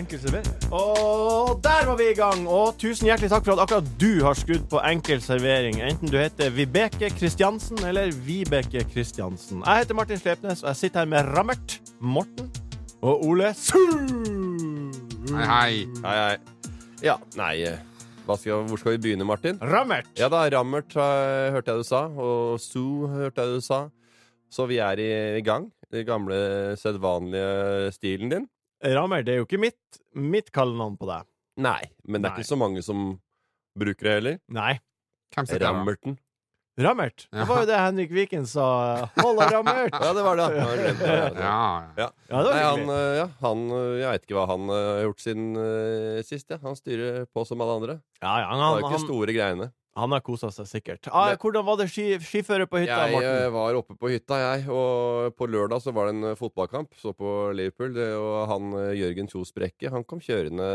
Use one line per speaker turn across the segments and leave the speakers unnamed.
Enkel servering.
Og der var vi i gang. Og tusen hjertelig takk for at akkurat du har skrudd på enkel servering. Enten du heter Vibeke Kristiansen eller Vibeke Kristiansen. Jeg heter Martin Slepnes, og jeg sitter her med Rammert, Morten og Ole Sund
Hei, hei.
Hei, hei. Ja, nei eh, hva skal, Hvor skal vi begynne, Martin?
Rammert.
Ja da, Rammert eh, hørte jeg du sa, og Sue hørte jeg du sa. Så vi er i, i gang. Den gamle, sedvanlige stilen din.
Rammert det er jo ikke mitt, mitt kallenavn på deg.
Nei, men det er
Nei.
ikke så mange som bruker det heller.
Nei.
Hvem sitter her?
Rammerten.
Rammert. Det var jo det Henrik Viken sa. Holla, Rammert.
Ja, det var det. Ja, jeg det.
Ja, ja.
Ja, det var
Nei, han, eh, ja, han eh, Jeg vet ikke hva han eh, har gjort siden uh, sist. Ja. Han styrer på som alle andre.
Ja, ja, han,
Det var
han,
jo ikke
han,
store greiene.
Han har kosa seg sikkert. Ah, hvordan var det ski, skiføre på hytta,
Jeg
Morten?
eh, var oppe på hytta, jeg. Og på lørdag så var det en eh, fotballkamp. Så på Liverpool. Det, og han eh, Jørgen Kjos Brekke, han kom kjørende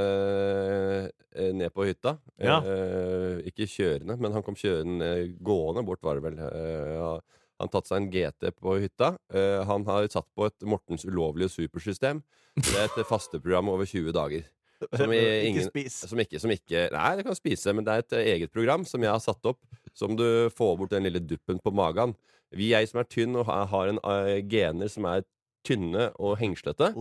ned på hytta.
Ja.
Eh, ikke kjørende, men han kom kjørende gående bort, var det vel. Eh. Han tatt seg en GT på hytta. Eh, han har satt på et Mortens ulovlige supersystem. Det er et fasteprogram over 20 dager. Som ingen,
spis.
som ikke, som ikke Nei, det kan spise, men det er et eh, eget program som jeg har satt opp, som du får bort den lille duppen på magen. Vi jeg som er tynn og har- har en uh, gener som er tynne og hengslete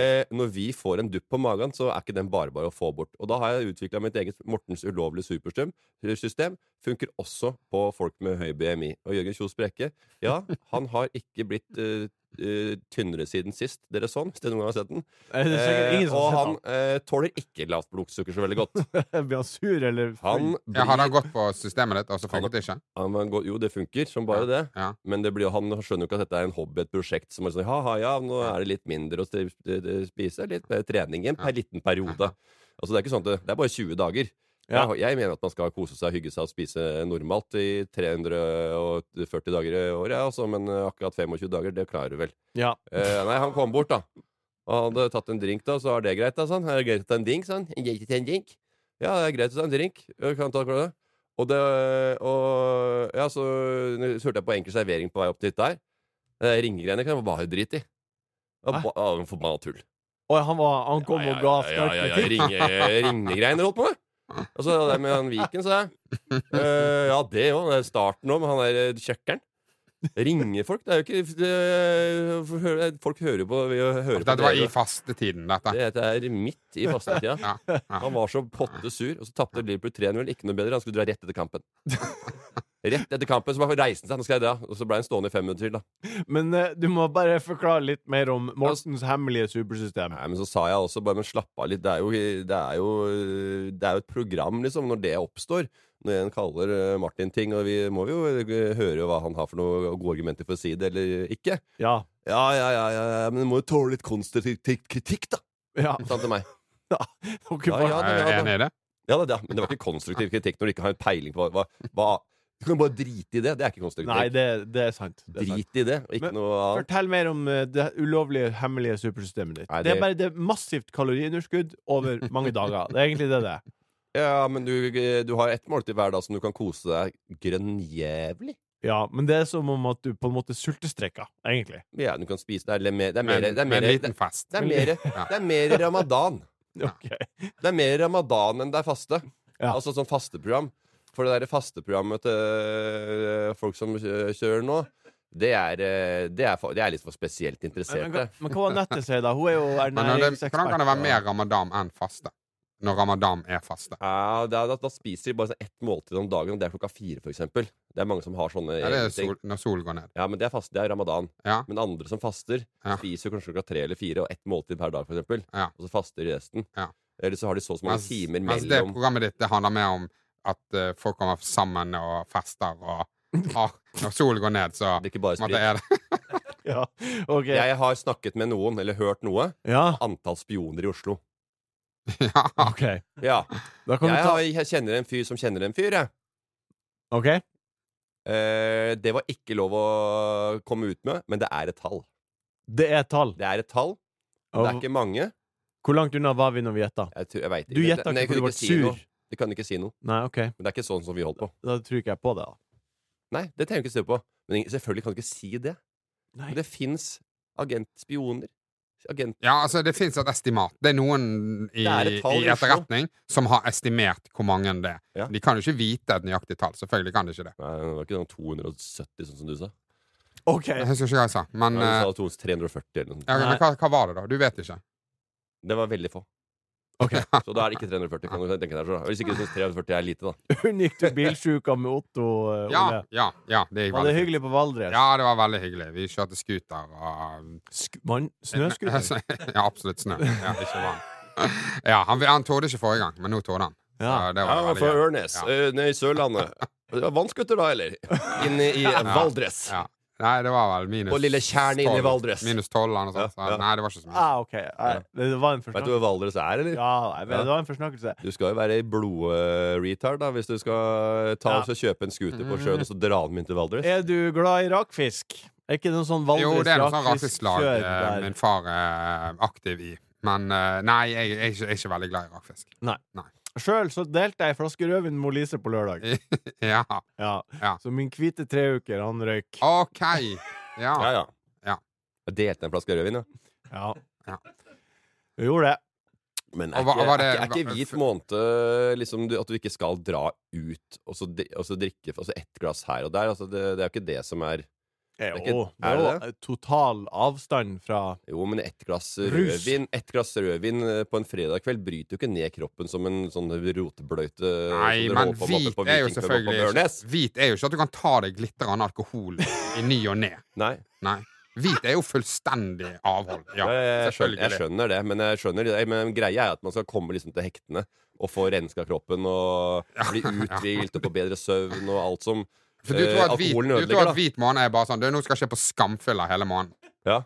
eh, Når vi får en dupp på magen, så er ikke den bare bare å få bort. Og da har jeg utvikla mitt eget Mortens ulovlige supersystem. Funker også på folk med høy BMI. Og Jørgen Kjos Brekke, ja, han har ikke blitt uh, uh, tynnere siden sist. Dere sånn, hvis dere noen gang har sett den?
Er
Eh, og han uh, tåler ikke lavt blodsukker så veldig godt.
Blir han sur, eller
Han
Ja, Har han gått på systemet ditt, og så funket det ikke?
han han går, Jo, det funker som bare det.
Ja.
Men det blir, han skjønner jo ikke at dette er en hobby, et prosjekt som er sånn Ha-ha, ja, nå er det litt mindre å spise, litt mer trening i en per liten periode. Altså, det er ikke sånn at det, det er bare 20 dager.
Ja.
Jeg, jeg mener at man skal kose seg, hygge seg og spise normalt i 340 dager i året, ja, altså, men akkurat 25 dager, det klarer du vel.
Ja.
Eh, nei, han kom bort, da. Og han hadde tatt en drink, da, så var det greit, da, Han Er det greit å ta en drink, sånn? Greit å ta en drink? Ja, det er greit å ta en drink. Kan ta det. Og det Og ja, så, hørte jeg på enkel servering på vei opp til der. Ringegreiene kan jeg bare drite i. Forbanna tull.
Og han, var, han kom og ga skarp
ja, ja,
kritikk.
Ringe, ringegreiene holdt på med. Og så det med han Viken, sa jeg. Uh, ja, det òg. Det er starten òg, med han der eh, kjøkkeren. Ringer folk? Det er jo ikke det, Folk hører på vi hører på
Dette var i fastetiden, dette.
Det er midt i fastetida.
Ja, ja.
Han var så potte sur, og så tapte Liverpool 3-0. Ikke noe bedre. Han skulle dra rett etter kampen. Rett etter kampen, så bare reiste han seg. Nå skal jeg dra. Og så ble han stående i fem minutter til, da.
Men eh, du må bare forklare litt mer om Mortens hemmelige supersystem.
Nei, men så sa jeg også bare, men slapp av litt. Det er jo, det er jo, det er jo et program, liksom, når det oppstår. Når en kaller eh, Martin ting, og vi må jo eh, høre hva han har for noe gode argumenter for å si det, eller ikke.
Ja.
Ja, ja, ja, ja, ja men du må jo tåle litt konstruktiv kritikk, da.
ja.
Sa han til meg.
Dere
Ja,
bare-
ja, det-
du enig i det?
Ja, da, ja, men det var ikke konstruktiv kritikk når du ikke har en peiling på hva, hva Du kan bare drite i det. Det er ikke konstruktivt.
Nei, det, det er sant. Det er sant.
Drit i det, og ikke
Men-
noe annet.
Fortell mer om eh, det ulovlige, hemmelige supersystemet ditt.
Nei,
det...
det-
er bare det massivt kaloriunderskudd over mange dager. Det er egentlig det det er.
Ja, men du, du har ett måltid hver dag som du kan kose deg grønnjævlig.
Ja, men det er som om at du på en måte sultestrekker, egentlig.
Ja, du kan spise Det er, mer- det er mer,
Med,
det er
med
mer,
en liten fest.
det er mer, det er mer ramadan.
Okay.
Det er mer ramadan enn det er faste.
Ja.
Altså sånn fasteprogram. For det der fasteprogrammet til øh, folk som kjører nå, det er, øh, det er, for, det er litt for spesielt
Men,
interesserte.
men, men hva var nettet sier, da? Hun er jo
Men
ernæringsekspert.
hvordan kan det være mer ramadan enn faste? Når ramadan er faste.
Ja, det er, da, da spiser de bare sånn ett måltid om dagen, og det er klokka fire, for eksempel. Det er mange som har sånne
Ja, det er sol, når solen går ned.
Ja, men det er faste, det er ramadan.
Ja.
Men andre som faster,
Ja.
spiser kanskje klokka tre eller fire, og ett måltid per dag, for eksempel.
Ja.
Og så faster de resten.
Ja.
Eller så har de så så mange
Mens,
timer
mens det
mellom
programmet ditt det handler mer om at uh, folk kommer sammen og fester, og ah, når solen går ned, så
Det er ikke bare sprit.
er det
Ja, okay.
Jeg har snakket med noen, eller hørt noe,
Ja,
antall spioner i Oslo.
Ja.
ok.
Ja.
Da kan
Jeg,
ta
har, jeg kjenner en fyr som kjenner en fyr, jeg.
OK?
Eh, det var ikke lov å komme ut med, men det er et tall.
Det er et tall.
Det er et tall. Det er ikke mange.
Hvor langt unna var vi når vi gjetta?
Jeg, jeg.
Du gjetta ikke fordi du ble
si noe.
Sur.
De kan ikke si noe.
Nei, OK.
Men det er ikke sånn som vi holder på.
Da tror ikke jeg på det, da.
Nei, det trenger du ikke stå på. Men selvfølgelig kan du ikke si det.
Nei.
Men det fins agentspioner. Agent...
Ja, altså Det fins et estimat. Det er noen i,
Det er et
i etterretning som har estimert hvor mange det er.
Ja.
De kan jo ikke vite et nøyaktig tall. Selvfølgelig kan de ikke det.
Nei, det var ikke noen 270, sånn som du sa.
OK.
Jeg husker ikke hva jeg sa. Men,
Nei,
eh,
du sa 200 340 eller noe sånt.
ja, men hva, hva var det, da? Du vet ikke?
Det var veldig få.
Ok.
Så da er det ikke 340. Kan du tenke deg så. Hvis ikke du syns 340 er lite, da.
Unikt du bilsjuka med Otto, eh,
Ja, ja, ja det gikk
Var det hyggelig på Valdres?
Ja, det var veldig hyggelig. Vi kjørte scooter og
Sk man, Snøscooter?
ja, absolutt snø. Ja, ikke vann. Ja, han, han torde ikke forrige gang, men nå torde han.
Ja.
det var
Ja, fra. Ørnes,
Ja.
eh, nede i Sørlandet. Det var vannskuter, da, eller? Inne i Valdres.
Ja. Nei, det var vel minus
På lille tjernet inne i
12.
Valdres.
Minus tolv eller noe sånt.
Ja,
Så,
ja.
Nei, det var ikke så mye.
Ah, OK. Nei, det var en
Vet du hva Valdres er, eller?
Ja, nei,
Ja.
det var en forsnakkelse.
Du skal jo være blod-retard da hvis du skal ta
Ja.
og kjøpe en scooter på sjøen og så dra den inn til Valdres.
Er du glad i rakfisk? Er ikke noen noe sånn Valdres rakfisk
Jo, det er noe sånn rakfisklag
lag
eh, min far er aktiv i. Men eh, nei, jeg, jeg, er ikke- jeg er ikke veldig glad i rakfisk.
Sjøl så delte jeg ei flaske rødvin med Lise på lørdag.
ja.
Ja.
Ja.
Så min hvite treuker, han røyk.
OK. Ja.
Ja, ja.
Ja.
Jeg delte en flaske rødvin, ja.
Ja.
Ja.
Vi gjorde det.
Men er ikke,
var det-
er ikke, er ikke hvit måned liksom, at du ikke skal dra ut og så, og så drikke altså ett glass her og der? Altså, det, det er jo ikke det som er
Jo,
er ikke-
det
er det
jo total avstand fra
Jo, men ett glass rødvin Ett glass rødvin eh, på en fredag kveld bryter jo ikke ned kroppen som en sånn rotbløyte
Nei,
som
men hvit er jo selvfølgelig ikke, Hvit er jo ikke at du kan ta deg litt alkohol i ny og ne.
Nei,
Nei. Hvit er jo fullstendig avhold. Ja,
jeg, skjønner, jeg skjønner det, men jeg skjønner det. Men greia er at man skal komme liksom til hektene og få renska kroppen og bli uthvilt og få bedre søvn og alt som
For du
eh,
tror at hvit,
alkoholen
du tror at hvit måned er bare sånn Du, nå skal jeg på skamfylla hele måneden.
Ja.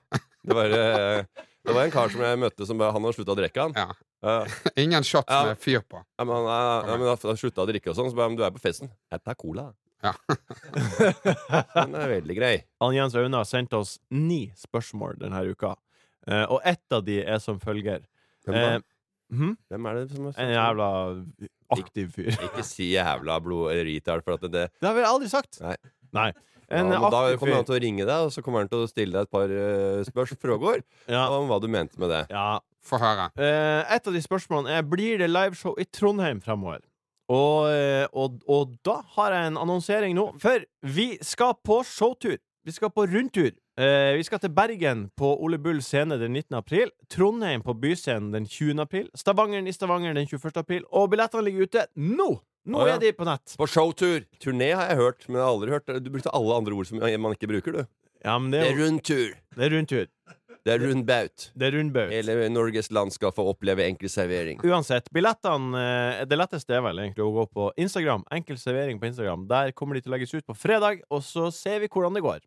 Det var, eh, det var en kar som jeg møtte, som han hadde slutta å drikke, han.
Ja.
Uh,
Ingen shots
Ja.
med fyr på.
Ja, men han, ja, men han slutta å drikke og sånn, så bare du er på festen. Jeg tar cola.
Ja.
Den er veldig grei.
Han Jens Aune har sendt oss ni spørsmål denne uka. uh, og ett av de er som følger.
Hvem, uh,
Eh, hm?
Hvem er det som er
En jævla aktiv fyr.
Ikke si jævla blod-retard, for at det,
Det har vi aldri sagt.
Nei.
Nei.
ja,
En
men Da kommer han til å ringe deg, og så kommer han til å stille deg et par uh, spørsmål
Ja.
om hva du mente med det.
ja.
Få høre.
Uh, et av de spørsmålene er Blir det liveshow i Trondheim fremover. Og, eh, og, og da har jeg en annonsering nå, for vi skal på showtur. Vi skal på rundtur. Eh, vi skal til Bergen på Ole Bull scene den 19. april. Trondheim på Byscenen den 20. april. Stavangeren i Stavanger den 21. april. Og billettene ligger ute nå! Nå
Å, ja.
er de på nett.
På showtur! Turné har jeg hørt, men jeg har aldri hørt Du brukte alle andre ord som man ikke bruker, du.
Ja, men det
Det
er,
er
jo-
rundtur.
det er rundtur.
Det er rundbaut.
Det er rundbaut.
Hele Norges land skal få oppleve enkel servering.
Uansett, billettene eh, Det letteste er vel egentlig å gå på Instagram. Enkel servering på Instagram. Der kommer de til å legges ut på fredag, og så ser vi hvordan det går.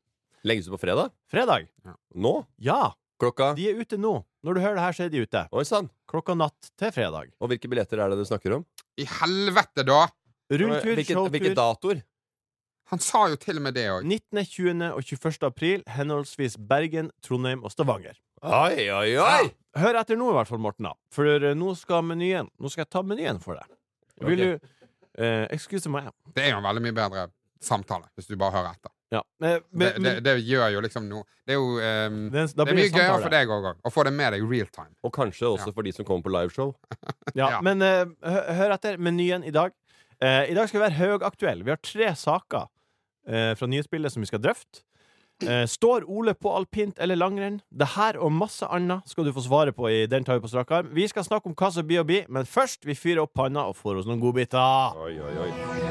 Legges ut på fredag?
Fredag?
Nå?
Ja!
Klokka?
De er ute nå. Når du hører det her, så er de ute.
Oi sann!
Klokka natt til fredag.
Og hvilke billetter er det du snakker om?
I helvete, da!
Rundtur,
Hvilke,
showtur.
hvilke datoer?
Han sa jo til og med det òg.
19., 20. og 21. april, henholdsvis Bergen, Trondheim og Stavanger.
Oi, oi, oi!
Hør etter nå, i hvert fall, Morten. da. For eh, nå skal menyen Nå skal jeg ta menyen for deg. Vil
okay.
du eh, Excuse meg.
Det er jo en veldig mye bedre samtale, hvis du bare hører etter.
Ja. Men,
Det,
men,
det, det gjør jo liksom noe Det er jo um,
det,
Det er mye gøyere
samtale.
for deg òg, å få det med deg real time.
Og kanskje også
Ja.
for de som kommer på liveshow.
Ja,
Ja.
Men uh, hør etter menyen i dag. Uh, I dag skal vi være høyaktuelle. Vi har tre saker uh, fra nyhetsbildet som vi skal drøfte. Eh, står Ole på alpint eller langrenn? Det her og masse annet skal du få svare på i Den tar vi på strak arm. Vi skal snakke om hva som blir å bli, men først vi fyrer opp panna og får oss noen godbiter.
Oi, oi, oi.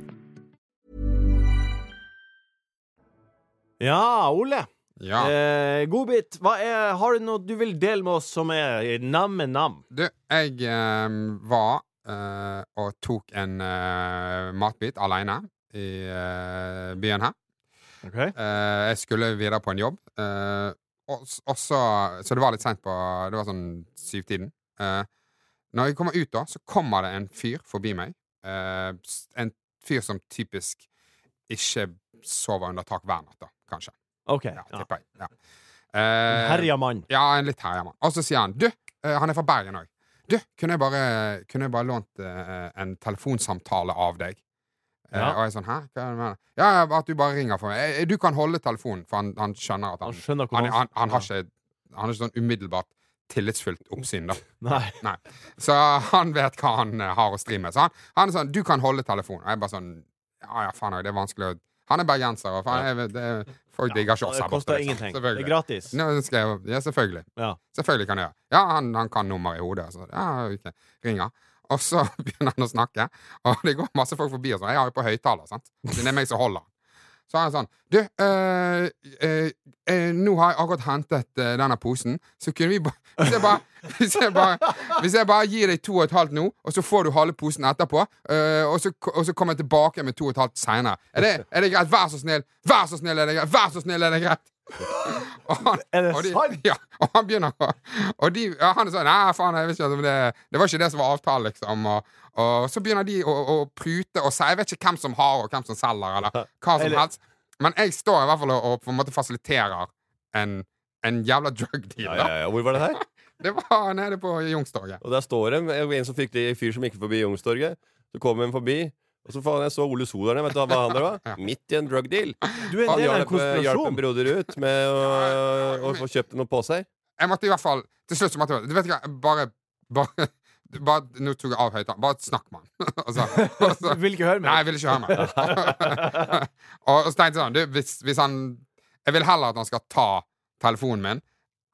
Ja, Ole.
Ja.
Eh, Godbit, har du noe du vil dele med oss som er nam-nam?
Du, jeg eh, var eh, og tok en eh, matbit aleine i eh, byen her.
Okay.
Eh, jeg skulle videre på en jobb. eh, og, og så, så det var litt seint på Det var sånn syvtiden. Når jeg kommer ut, da, så kommer det en fyr forbi meg. Eh, en fyr som typisk ikke sover under tak hver natt, da, kanskje.
Ok.
Ja, tipper jeg. Ja. Eh,
Herja mann.
ja, en litt herja mann. Og så sier han Du, eh, han er fra Bergen òg. Du, kunne jeg bare, kunne jeg bare lånt eh, en telefonsamtale av deg? Eh,
Ja.
og jeg er sånn Hæ? Hva er det du mener? Ja, ja, at du bare ringer for meg. Eh, Du kan holde telefonen, for han, han skjønner at han
Han skjønner
han, han, han, har ikke, han har ikke sånn umiddelbart tillitsfullt oppsyn, da.
Nei.
Nei. Så han vet hva han eh, har å stri med. Så han, han er sånn Du kan holde telefonen. Og jeg bare sånn Ja ja, faen òg, det er vanskelig å Han er bergenser, og faen, folk digger ikke
Det
her borte.
koster
liksom.
ingenting. Det er gratis.
Nå jeg, ja, selvfølgelig.
Ja.
Selvfølgelig kan jeg gjøre. Ja, han, han kan nummeret i hodet. Så, ja, okay. Ringer. Og så begynner han å snakke, og det går masse folk forbi. Og sånn. Jeg har jo på høyttaler, sant. Det er meg som holder. Så er han sånn Du, øh, øh, øh, nå har jeg akkurat hentet denne posen, så kunne vi bare hvis jeg bare, hvis, jeg bare gir deg to og et halvt nå, og så får du halve posen etterpå, eh, og, så, og så kommer jeg tilbake med to og et halvt seinere. Er, det- er det greit? Vær så snill! Vær så snill, er det greit? Vær så snill, er det greit? Og han,
Er det
og de,
sant?
Ja, og han begynner å Og de, ja, han er sånn Nei, faen, jeg vet ikke om det Det var ikke det som var avtalen, liksom. Og, og så begynner de å, å prute og si Jeg vet ikke hvem som har, og hvem som selger, eller hva som helst. Men jeg står i hvert fall og, og på en måte fasiliterer en, en jævla drug deal.
Ja, ja, ja. Hvor var det her?
Det var nede på Youngstorget.
Og der står det en, som fikk det i fyr som gikk forbi Youngstorget. Så kom en forbi. Og så faen, jeg så Ole So der nede. Vet du hva han der var? Midt i en drug deal.
Du er en del av en
hjalp, hjalp en broder ut med å, å få kjøpt noe på seg.
Jeg måtte i hvert fall Til slutt så måtte jeg Du vet ikke, bare Bare, bare Nå tok jeg av høyttaleren. Bare snakk med han. og så, og så,
Du vil ikke høre
Nei, jeg
meg?
vil ikke høre meg. og så tenkte jeg sånn du, hvis, hvis han Jeg vil heller at han skal ta telefonen min,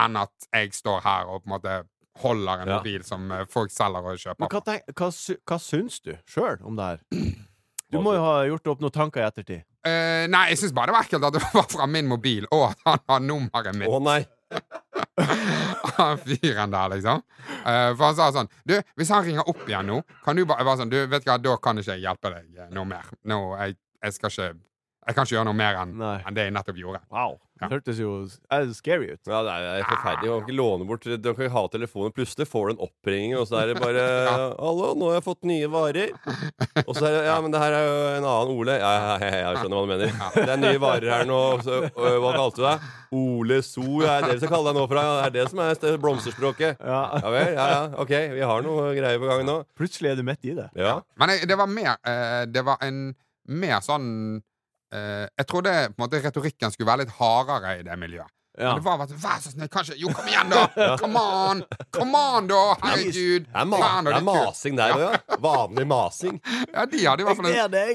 enn at jeg står her og på en måte holder en
Ja.
mobil som eh, folk selger og
Men
kjøper.
hva, tenk, hva, hva syns du sjøl om det her? Du må jo ha gjort opp noen tanker i ettertid.
Uh, nei, jeg syns bare det var ekkelt at det var fra min mobil, og at han har nummeret mitt.
Å nei!
han fyren der, liksom. Uh, for han sa sånn Du, hvis han ringer opp igjen nå, kan du bare være sånn Du, vet du hva, da kan ikke jeg hjelpe deg noe mer. Nå, jeg, jeg skal ikke Jeg kan ikke gjøre noe mer enn en det jeg nettopp gjorde.
Wow.
Ja.
Det hørtes jo eh, scary ut.
Ja, det er, det er forferdelig. Man kan ikke låne bort Du kan ikke ha telefonen. Plutselig får du en oppringning, og så er det bare 'Hallo, nå har jeg fått nye varer.' Og så er det 'Ja, men det her er jo en annen Ole'. Ja, ja, ja, ja, jeg skjønner hva du mener. Det er nye varer her nå. Så, øh, hva kalte du deg? Ole So. Ja, er det dere skal kalle deg nå fra? Det er det som er blomsterspråket.
Ja.
Ja vel? Ja, ja. Ok, vi har noe greier på gang nå.
Plutselig er du midt i det.
Ja.
Men det var mer eh, Det var en mer sånn eh, Jeg trodde på en måte retorikken skulle være litt hardere i det miljøet.
Ja.
Men det var bare sånn Vær så snill, kanskje Jo, kom igjen, da! Come on! Come on, da! Herregud!
Det er, ma det er masing der òg, ja. Vanlig masing.
Ja, de hadde i hvert fall en, ja, de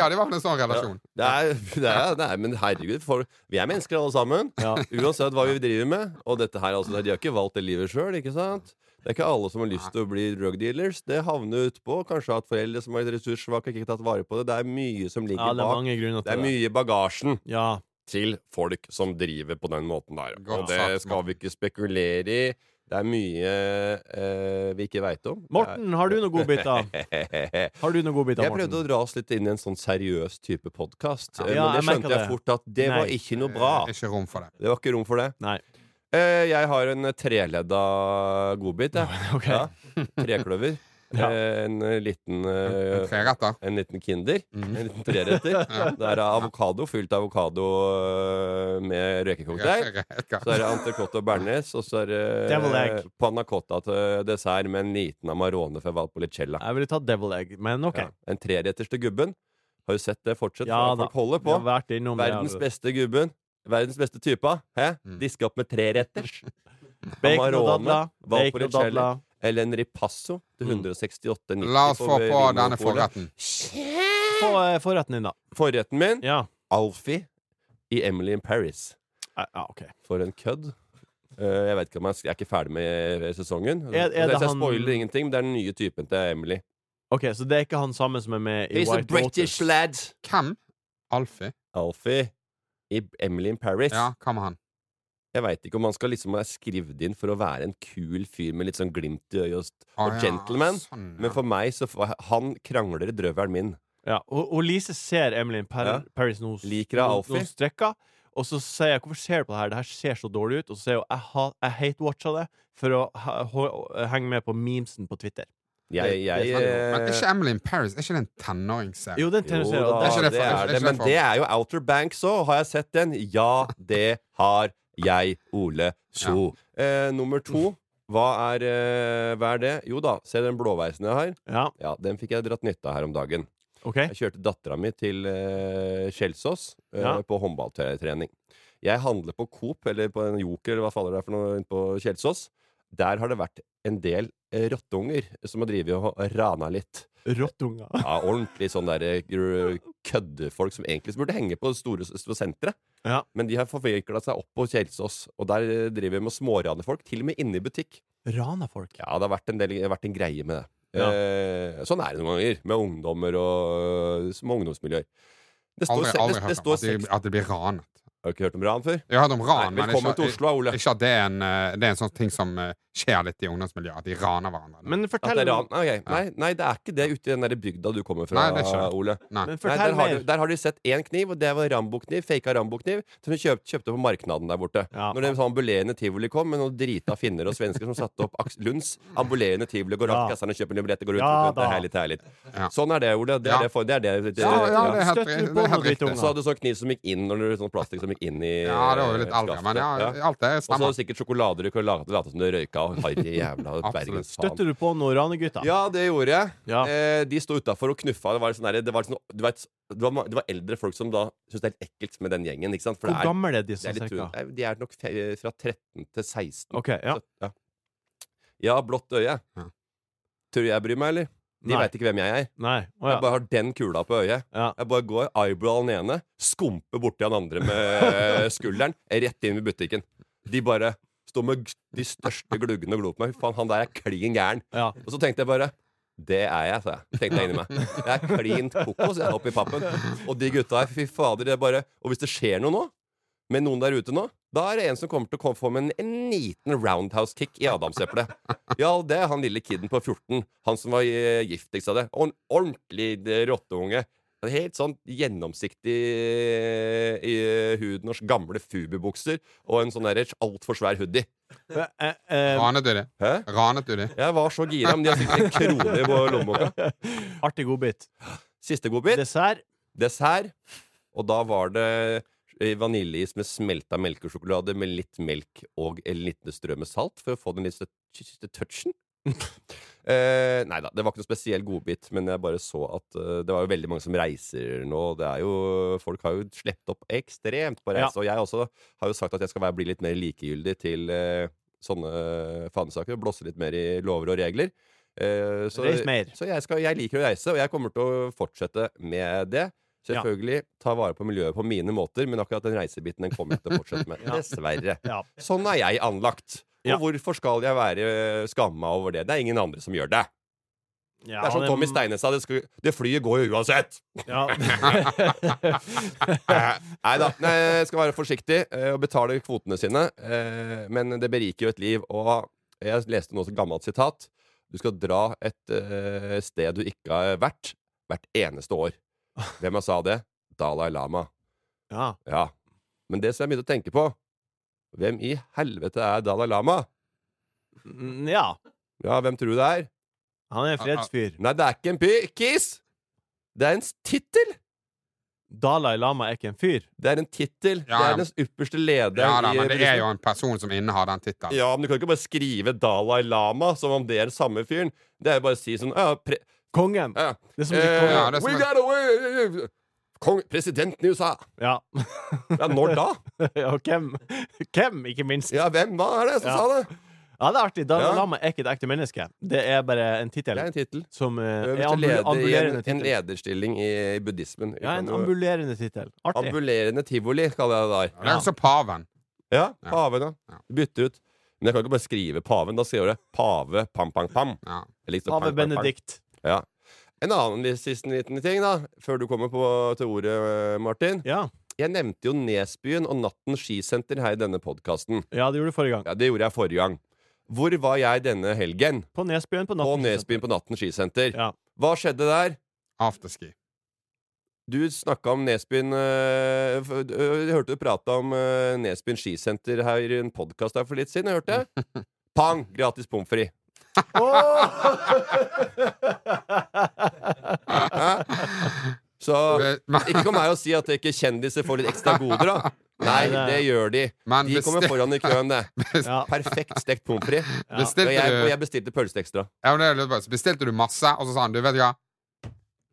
hadde i hvert fall en sånn relasjon.
Det er, det er, det er, men herregud, for, vi er mennesker alle sammen.
Ja.
Uansett hva vi driver med. Og dette her, altså, de har ikke valgt det livet sjøl, ikke sant? Det er ikke alle som har lyst til å bli drug dealers. Det havner utpå. Kanskje at foreldre som har litt ressurssvake, ikke tatt vare på det. Det er mye som
Ja,
ligger
det er
bak.
mange
Det er
det.
mye i bagasjen
Ja.
til folk som driver på den måten der.
Godt
Og det
sagt,
skal vi ikke spekulere i. Det er mye eh, vi ikke veit om.
Morten, har du noen godbiter?
Jeg
Har du noen godbiter,
prøvde å dra oss litt inn i en sånn seriøs type podkast,
Ja,
men det skjønte jeg
jeg
fort at det var ikke noe bra.
Eh, Ikke rom for det.
Det var ikke rom for det.
Nei.
Eh, jeg har en treledda godbit, jeg.
Okay.
Ja. Trekløver.
Ja.
Eh, en eh, liten
En
eh. En liten Kinder.
Mm.
En liten treretter. Det er avokado, fylt avokado eh, med røkecocktail.
Reker.
Så er det entrecôte og bearnés, og så er det panna cotta til dessert med en liten Amarone fra Valpolicella.
Jeg ville tatt devil egg, men OK.
Ja. En treretters til gubben. Har du sett det fortsett?
Ja
Folk holder på. Verdens
altså.
beste gubben. Verdens beste typer. Hæ?
Mm.
Diske opp med treretters.
Bacon og dadler. Bacon.
Eller en ripasso til
Mm.
168,90
La oss få på denne forretten.
Få eh, forretten din, da.
Forretten min
Ja.
Alfie i Emily in Paris.
Eh, Ja, OK.
For en kødd. Eh, jeg vet ikke om jeg, jeg er ikke ferdig med eh, sesongen.
Er- er det
jeg
han-
ingenting, men det er den nye typen til Emily.
Ok, Så det er ikke han samme som er med i
He's a
White
British
Lotus?
lad.
Hvem? Alfie?
Alfie i Emily in Paris.
Ja, hva med han?
Jeg veit ikke om han skal liksom være skrevet inn for å være en kul fyr med litt sånn glimt i øyet og, ah,
ja,
gentleman.
sånn, ja.
Men for meg så får Han krangler i drøvelen min.
Ja, og, og Lise ser Emily in Par
Ja.
Paris nå
Liker hun
nå-
Alfie?
nå strekker, og så sier jeg 'Hvorfor ser du på det her? Det her ser så dårlig ut.' Og så sier hun 'Jeg, ha- jeg hate-watcha det for å ha, henge med på memesen på Twitter'.
Jeg,
Det-
jeg.
Men er
eh,
ikke Emily in Paris Er ikke det en tenåringsserie?
Jo, den
Jo da,
Det er
det
det for-
er
det
Men
det
er jo Outer Banks òg. Har jeg sett den? Ja, det har jeg, Ole So. Eh, nummer to. Hva er, eh, hva er det? Jo da, se den blåveisen jeg har.
Ja,
Ja, Den fikk jeg dratt nytte av her om dagen.
Okay.
Jeg kjørte dattera mi til eh, Kjelsås eh,
Ja.
på håndballtrening. Jeg handler på Coop, eller på en Joker, eller hva faller det er for noe, på Kjelsås. Der har det vært en del eh, rottunger som har drevet og rana litt.
Rottunger.
Ja, ordentlig sånn der eh, køddefolk som egentlig burde henge på store sentre.
Ja.
Men de har forvikla seg opp på Kjelsås, og der eh, driver vi med å smårane folk. Til og med inne i butikk.
Rana folk.
Ja, det har vært en, del, det har vært en greie med det.
Ja.
Eh, sånn er det noen ganger med ungdommer og små ungdomsmiljøer. Det står,
Aldri, aldri
det, det
hørt om at de, at de blir ranet.
Har du ikke hørt om ran før?
Jeg har hørt om ran,
Nei,
men
velkommen
ikke,
til Oslo, Ole.
ikke at det er, en, eh, det er en sånn ting som eh, skjer litt i ungdomsmiljøet. At de raner hverandre.
Men fortell,
det ran? okay. Nei, nei, det er ikke det ute i den der bygda du kommer fra,
Nei.
Ole.
Nei.
men
Nei, der, har du, der har de sett én kniv, og det var Rambo-kniv. Faka Rambo-kniv. Som de kjøpt, kjøpte på marknaden der borte.
Ja.
Når det sånn ambulerende tivoli kom, med noen drita finner og svensker som satte opp Aks Lunds ambulerende tivoli, går rundt
Ja.
Og kjøper nye billetter, går ut,
Ja,
er herlig, det er herlig.
Ja.
Sånn er det, Ole. Det er det, for, det, er det, det,
det ja,
ja.
det er helt,
Støtter du
det
på
er helt riktig.
Så hadde du sånn kniv som gikk inn Når sånn plastikk som gikk inn i
Ja, det var jo litt aldri, men ja, alt det
Og så hadde du sikkert sjokolader du kunne late, late som du røyka, og harry jævla bergensfaen.
Støtter du på Norane-gutta?
Ja, det gjorde jeg.
Ja.
Eh, de sto utafor og knuffa. Det var, sånn der, det, var sånn, du vet, det, var, det var eldre folk som da syntes det er helt ekkelt med den gjengen. Ikke sant? For
Hvor
det er,
gammel er
de?
disse
er litt? De er nok fe- fra 13 til 16.
OK, ja.
Så, ja. ja, blått øye.
Hm.
Tror du jeg bryr meg, eller? De veit ikke hvem jeg er.
Nei. Å
Jeg bare har den kula på øyet.
ja.
Jeg bare går eyebrowen ene, skumper borti han andre med skulderen, rett inn i butikken. De bare står med de største gluggene og glor på meg. Fy faen, han der er klin gæren.
ja.
Og så tenkte jeg bare det er jeg, sa jeg. Tenkte jeg inni meg. Jeg er klint kokos jeg, oppi pappen. Og de gutta her, fy fader, det er bare Og hvis det skjer noe nå, med noen der ute nå, da er det en som kommer til å komme- få med en, en liten roundhouse-kick i adamseplet. Ja, det er han lille kiden på 14. Han som var giftigst av det. Og en ordentlig eh, rotteunge. Helt sånn gjennomsiktig eh, i huden og gamle Fubu-bukser og en sånn der altfor svær hoodie.
Eh, eh, eh,
Ranet du det?
Hæ?
Ranet du det?
Jeg var så gira, men de har sikkert en krone på lommeboka.
artig godbit.
Siste godbit.
Dessert.
dessert. Og da var det eh, vaniljeis med smelta melkesjokolade med litt melk og en liten strø med salt for å få den litt touchen. eh, nei da, det var ikke noe spesiell godbit, men jeg bare så at uh, det var jo veldig mange som reiser nå. Det er jo, folk har jo slept opp ekstremt på reise. Og jeg også har jo sagt at jeg skal være, bli litt mer likegyldig til uh, sånne fanesaker. og Blåse litt mer i lover og regler. Uh, så, så jeg, skal, jeg liker å reise, og jeg kommer til å fortsette med det.
Ja.
Selvfølgelig ta vare på miljøet på mine måter, men akkurat den reisebiten den kommer jeg til å fortsette med.
Ja.
Dessverre.
Ja.
Sånn er jeg anlagt. Og
Ja.
hvorfor skal jeg være skamma over det? Det er ingen andre som gjør det.
Ja,
det er som Tommy Steine sa, det, skulle, det flyet går jo uansett.
Ja.
Nei da. Nei, jeg skal være forsiktig eh, og betale kvotene sine. eh, Men det beriker jo et liv. Og jeg leste nå et gammelt sitat. Du skal dra et eh, sted du ikke har vært, hvert eneste år. Hvem har sa det? Dalai Lama.
ja.
Ja. Men det som jeg begynte å tenke på Hvem i helvete er Dalai Lama?
Ja.
Ja, hvem tror du det er?
Han er en fredsfyr.
Nei, det er ikke en pykis. Det er en tittel!
Dalai Lama er ikke en fyr.
Det er en tittel.
Ja,
Det er den ypperste lederen
Ja da,
i
men det er jo en person som innehar den tittelen.
Ja, men du kan ikke bare skrive Dalai Lama som om det er den samme fyren. Det er jo bare å si sånn ja, pre
Kongen.
ja.
Det er som blir
Eh,
kongen.
Ja, det er som
We
en-
got away Kong, Presidenten i USA.
Ja.
Ja, når da?
ja. Og hvem? Hvem, ikke minst?
Ja, hvem? Hva er det som
Ja.
sa det?
Ja, det er artig. Dalai
Ja.
Lama er ikke et ekte menneske. Det er bare en tittel
en tittel.
som eh, er ambu
leder i en, en lederstilling i, i buddhismen.
Ja, en ambulerende tittel. Artig.
Ambulerende tivoli, kaller jeg det der.
Det er også paven.
Ja,
Ja.
paven, ja.
Ja.
Bytte ut. Men jeg kan ikke bare skrive paven. Da skriver jeg pave pam, pam, pam.
Ja.
Liksom
Pave
pang, pang, pang.
Benedikt.
Ja. En annen siste liten ting, da, før du kommer på, til ordet, Martin.
Ja.
Jeg nevnte jo Nesbyen og Natten skisenter her i denne podkasten.
ja, det gjorde du forrige gang.
Ja, det gjorde jeg forrige gang. Hvor var jeg denne helgen?
På Nesbyen på
På
natten.
Nesbyen på Natten skisenter.
Ja.
Hva skjedde der?
Afterski.
Du snakka om Nesbyen øh, øh, Jeg hørte du prata om øh, Nesbyen skisenter her i en podkast for litt siden. Jeg hørte det. Pang! Gratis pommes frites. Så ikke kom meg og si at ikke kjendiser får litt ekstra goder, da. Nei, det gjør de.
men
De kommer foran i køen, det.
Ja.
Perfekt stekt pommes frites.
Ja.
Og, jeg- og jeg bestilte pølse ekstra.
ja, men det litt bra. Så bestilte du masse, og så sa han du vet du hva,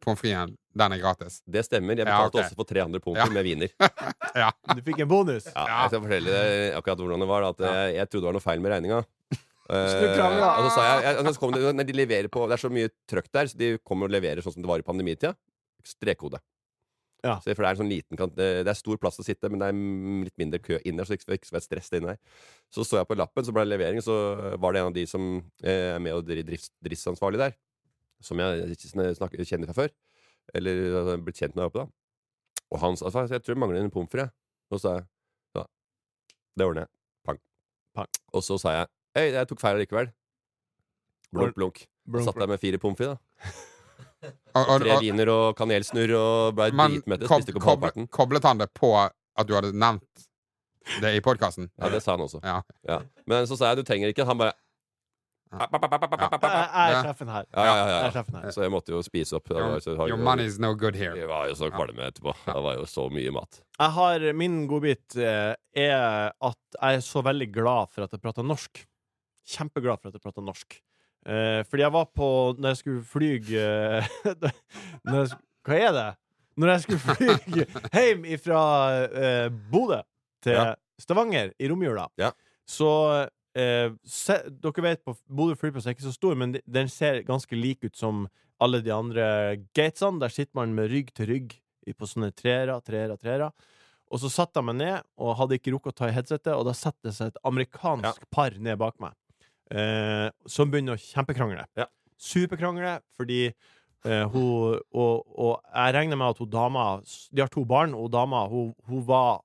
pommes fritesen, den er gratis.
Det stemmer. Jeg
Ja,
betalte
ok.
også for tre andre pommes frites med wiener.
Du fikk en bonus.
Ja. Jeg skal fortelle deg akkurat hvordan det var. At jeg, jeg trodde det var noe feil med regninga.
Så du
og så sa jeg, jeg så kom det, de leverer på Det er så mye trøkk der, så de kommer og leverer sånn som det var i pandemitida. Strekkode.
Ja.
Så, for det er en sånn liten kant Det er stor plass å sitte, men det er litt mindre kø inn der, så det ikke skal være stress inne der. Så så jeg på lappen, så ble det levering, så var det en av de som eh, er med og drifts, driftsansvarlig der. Som jeg ikke kjenner fra før. Eller har blitt kjent med der oppe, da. Og han sa altså, jeg tror det mangler en pommes frites. Og så sa jeg ja, det ordner jeg. Pang.
Pang.
Og så sa jeg Hei, jeg tok feil likevel. Blunk, blunk.
Blunk,
Satt der med fire pommes frites, da. Tre
viner
wiener og kanelsnurr og ble dritmette. Spiste ikke opp halvparten.
koblet han det på at du hadde nevnt det i podkasten?
Ja, det sa han også.
Ja.
Ja. Men så sa jeg du trenger ikke. Han bare
Ja.
Jeg jeg er sjefen her.
Ja, ja, ja, ja.
Jeg er sjefen her.
Så jeg måtte jo spise opp. Your,
Your money's no good here.
Jeg var jo så kvalme etterpå. Det var jo så mye mat.
Jeg har, min godbit eh, er at jeg er så veldig glad for at jeg prater norsk. Kjempeglad for at jeg prata norsk. Eh, fordi jeg var på Når jeg skulle fly eh, Hva er det? Når jeg skulle fly hjem fra eh, Bodø til
Ja.
Stavanger i romjula,
Ja.
så eh, se, Dere vet på Bodø flyplass er ikke så stor, men de- den ser ganske lik ut som alle de andre gatesene. Der sitter man med rygg til rygg på sånne treere, treere, treere. Og så satte jeg meg ned og hadde ikke rukket å ta i headsetet, og da setter det seg et amerikansk par ned bak meg, eh, som begynner å kjempekrangle.
Ja.
Superkrangle, fordi eh, hun og, og jeg regner med at hun dama De har to barn, og dama hun, hun var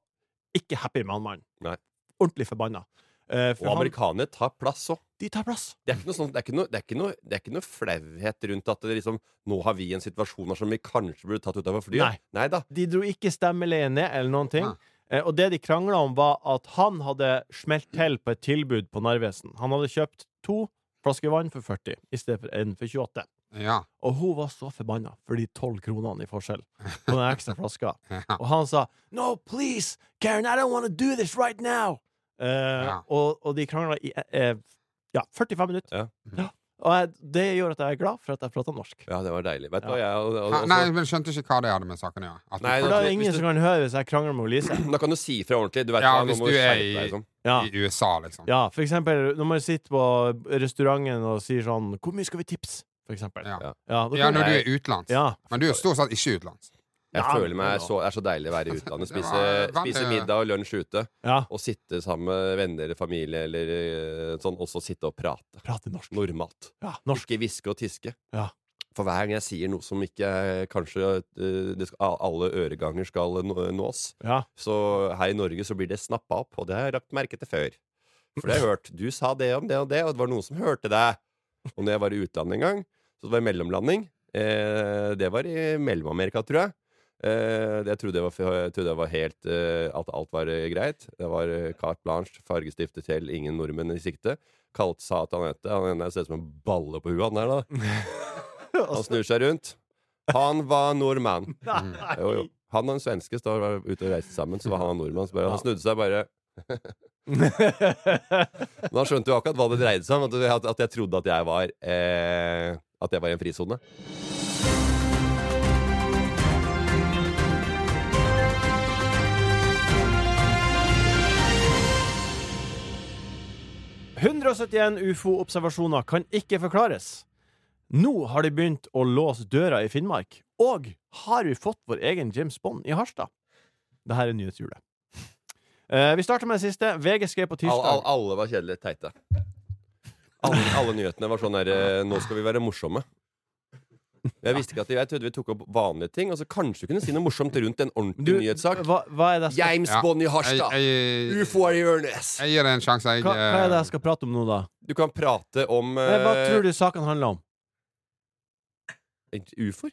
ikke happy med han mannen. Ordentlig forbanna. Eh, for
Og amerikanere tar plass òg.
de tar plass.
Det er ikke noe, sånn, det er noe, det er noe, det er ikke noe flauhet rundt at det liksom, nå har vi en situasjon her som vi kanskje burde tatt ut av flyet.
Nei.
Nei da.
De dro ikke stemmeleien ned, eller noen ting.
Nei.
Eh, og det de krangla om, var at han hadde smelt til på et tilbud på Narvesen. Han hadde kjøpt to flasker vann for 40 i stedet for en for 28.
Ja.
Og hun var så forbanna for de 12 kronene i forskjell på den ekstra flaska.
ja.
Og han sa No, please, Karen, I don't want to do this right now. Eh,
Ja.
og, og de krangla i eh, ja, 45 minutter.
Ja.
Og jeg, det gjør at jeg er glad for at jeg prater norsk.
Ja, det var deilig. Vet du
Ja.
hva, jeg og, og, og,
Nei, men skjønte ikke hva det hadde med saken å gjøre.
Nei,
For
da-
er det ingen
du-
som kan høre hvis jeg krangler med Lise.
Da kan du si fra ordentlig. Du vet
Ja,
hva,
hvis du er i-
deg, liksom.
Ja.
I USA, liksom.
Ja, for eksempel når man sitter på restauranten og sier sånn Hvor mye skal vi tipse? For eksempel.
Ja.
Ja.
Ja,
når du er utenlands.
ja.
Men du er stort sett ikke utenlands.
Jeg
Ja,
føler meg så, det er så deilig å være i utlandet. Spise, spise middag og lunsj ute.
ja.
Og sitte sammen med venner eller familie eller eh, sånn, og så sitte og prate.
Prate norsk.
Normalt.
Ja, norsk.
Ikke hviske og tiske.
Ja.
For hver gang jeg sier noe som ikke kanskje eh, det skal, alle øreganger skal nås,
Ja.
så her i Norge så blir det snappa opp, og det har jeg lagt merke til før. For det har jeg hørt. Du sa det om det og det, og det var noen som hørte deg. Og når jeg var i utlandet en gang, så det var mellomlanding. Eh, det var i Mellom-Amerika, tror jeg. Eh, jeg, trodde det var, trodde det var helt eh, At alt var eh, greit. Det var carte blanche, fargestiftet til, ingen nordmenn i sikte. Kalt sa at han ene ser ut som en balle på huet, han der, da. Han snur seg rundt. Han var nordmann. Jo, jo. Han og en svenske står ute og reiser sammen, så var han nordmann. Bare, han snudde seg bare Men han skjønte jo akkurat hva det dreide seg om. At jeg trodde at jeg var eh, At jeg var i en frisone.
171 ufo-observasjoner kan ikke forklares. Nå har de begynt å låse døra i Finnmark. Og har vi fått vår egen James Bond i Harstad? Dette er nyhetshjulet. Eh, vi starter med det siste. VG skrev på tirsdag
all, alle var kjedelige teite. Alle, alle nyhetene var sånn her eh, Nå skal vi være morsomme. Jeg visste ikke at Jeg trodde vi tok opp vanlige ting. Og så kanskje du kunne si noe morsomt rundt en ordentlig nyhetssak.
hva, hva, er det jeg
James
Ja.
Bond i Harstad!
jeg,
Ufo er i Ørnes!
jeg gir det en sjanse, jeg.
hva, hva er det
eh,
jeg skal prate om nå, da?
Du kan prate om
uh, Hva
eh,
tror du saken handler om?
ufoer?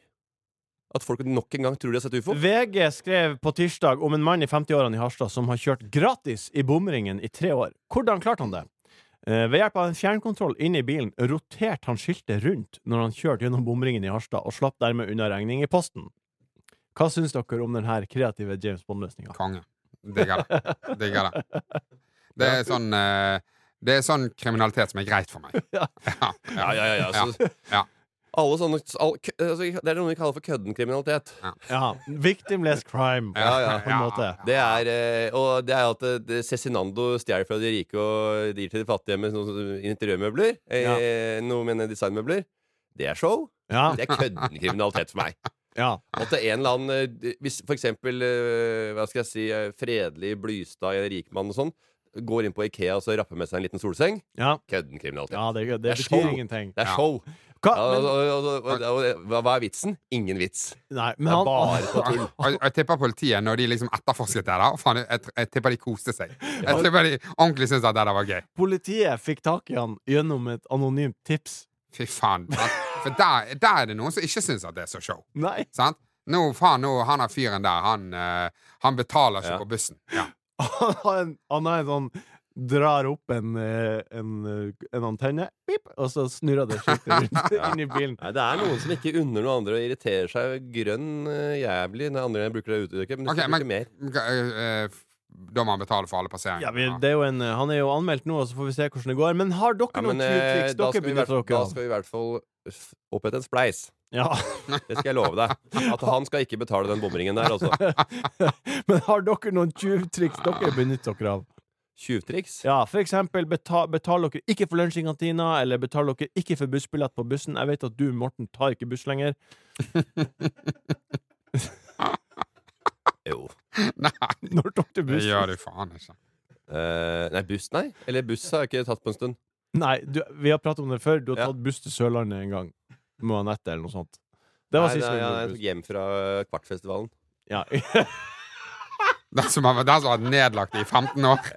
At folk nok en gang tror de har sett ufo?
VG skrev på tirsdag om en mann i 50-årene i Harstad som har kjørt gratis i bomringen i tre år. Hvordan klarte han det? Eh, ved hjelp av en fjernkontroll inne i bilen roterte han skiltet rundt når han kjørte gjennom bomringen i Harstad, og slapp dermed unna regning i posten. Hva syns dere om denne kreative James Bond-løsninga?
Konge. Digger det. Digger det. Det er sånn eh, Det er sånn kriminalitet som er greit for meg.
Ja.
Ja,
Ja, ja, ja. Så,
Ja.
Alle sånne all, kø, altså, Det er noe vi kaller for køddenkriminalitet. Ja.
Ja. Victimless crime,
Ja, ja.
på en måte.
Det er, eh, og det er at eh, det- Cezinando stjeler fra de rike og gir til de fattige med sånne interiørmøbler. Eh, Noe med designmøbler. Det er show.
Ja.
Det er køddenkriminalitet for meg.
ja.
At det er en eller annen eh, Hvis for eksempel Hva skal jeg si Fredelig Blystad, en rikmann og sånn, går inn på Ikea og så rapper med seg en liten solseng
ja.
kødden kriminalitet.
ja det, det
Det er
betyr
show.
ingenting.
Det er show. Ja, og,
Men,
og, og, og, og, hva- hva er vitsen? Ingen vits.
nei, men han,
bare på tull.
Jeg tipper politiet, når de liksom etterforsket det der faen, jeg, jeg tipper de koste seg. Jeg tipper de ordentlig syntes at det der var gøy.
politiet fikk tak i han gjennom et anonymt tips.
Fy faen. For der, der er det noen som ikke syns at det er så show.
Nei.
Sant? Nå, faen, nå, han er fyren der, han, eh, han betaler ikke
Ja.
på bussen. Ja.
Han har en, han har en sånn Drar opp en, eh, en, eh, en antenne, pip, og så snurrer det skiltet rundt inn i bilen.
Nei, Det er noen som ikke unner noen andre å irritere seg grønn eh, jævlig når andre bruker det uttrykket. Men du
okay,
skal bruke mer.
Da må han betale for alle passeringer.
Ja, men, det er jo en, han er jo anmeldt nå, så får vi se hvordan det går. Men har dere
Ja, men, noen
tyvtriks
da,
dere benytter
da
dere av?
skal vi i hvert fall opprette en spleis.
Ja.
Det skal jeg love deg. At han skal ikke betale den bomringen der, altså.
Men har dere noen tjuvtriks dere benytter dere av?
Tjuvtriks.
Ja, for eksempel betal, betal dere ikke for lunsj i kantina, eller betal dere ikke for bussbillett på bussen. Jeg vet at du, Morten, tar ikke buss lenger.
Jo.
Nei,
Når tok du
det gjør du faen ikke.
Uh, nei, buss, nei. Eller buss har jeg ikke tatt på en stund.
Nei, du, vi har pratet om det før. Du har
Ja.
tatt buss til Sørlandet en gang. Med Anette eller noe sånt. Det var
nei,
sist
nei, ja, jeg
tok
hjem fra Kvartfestivalen.
buss. Ja.
Den som har, den som har vært nedlagt i 15 år.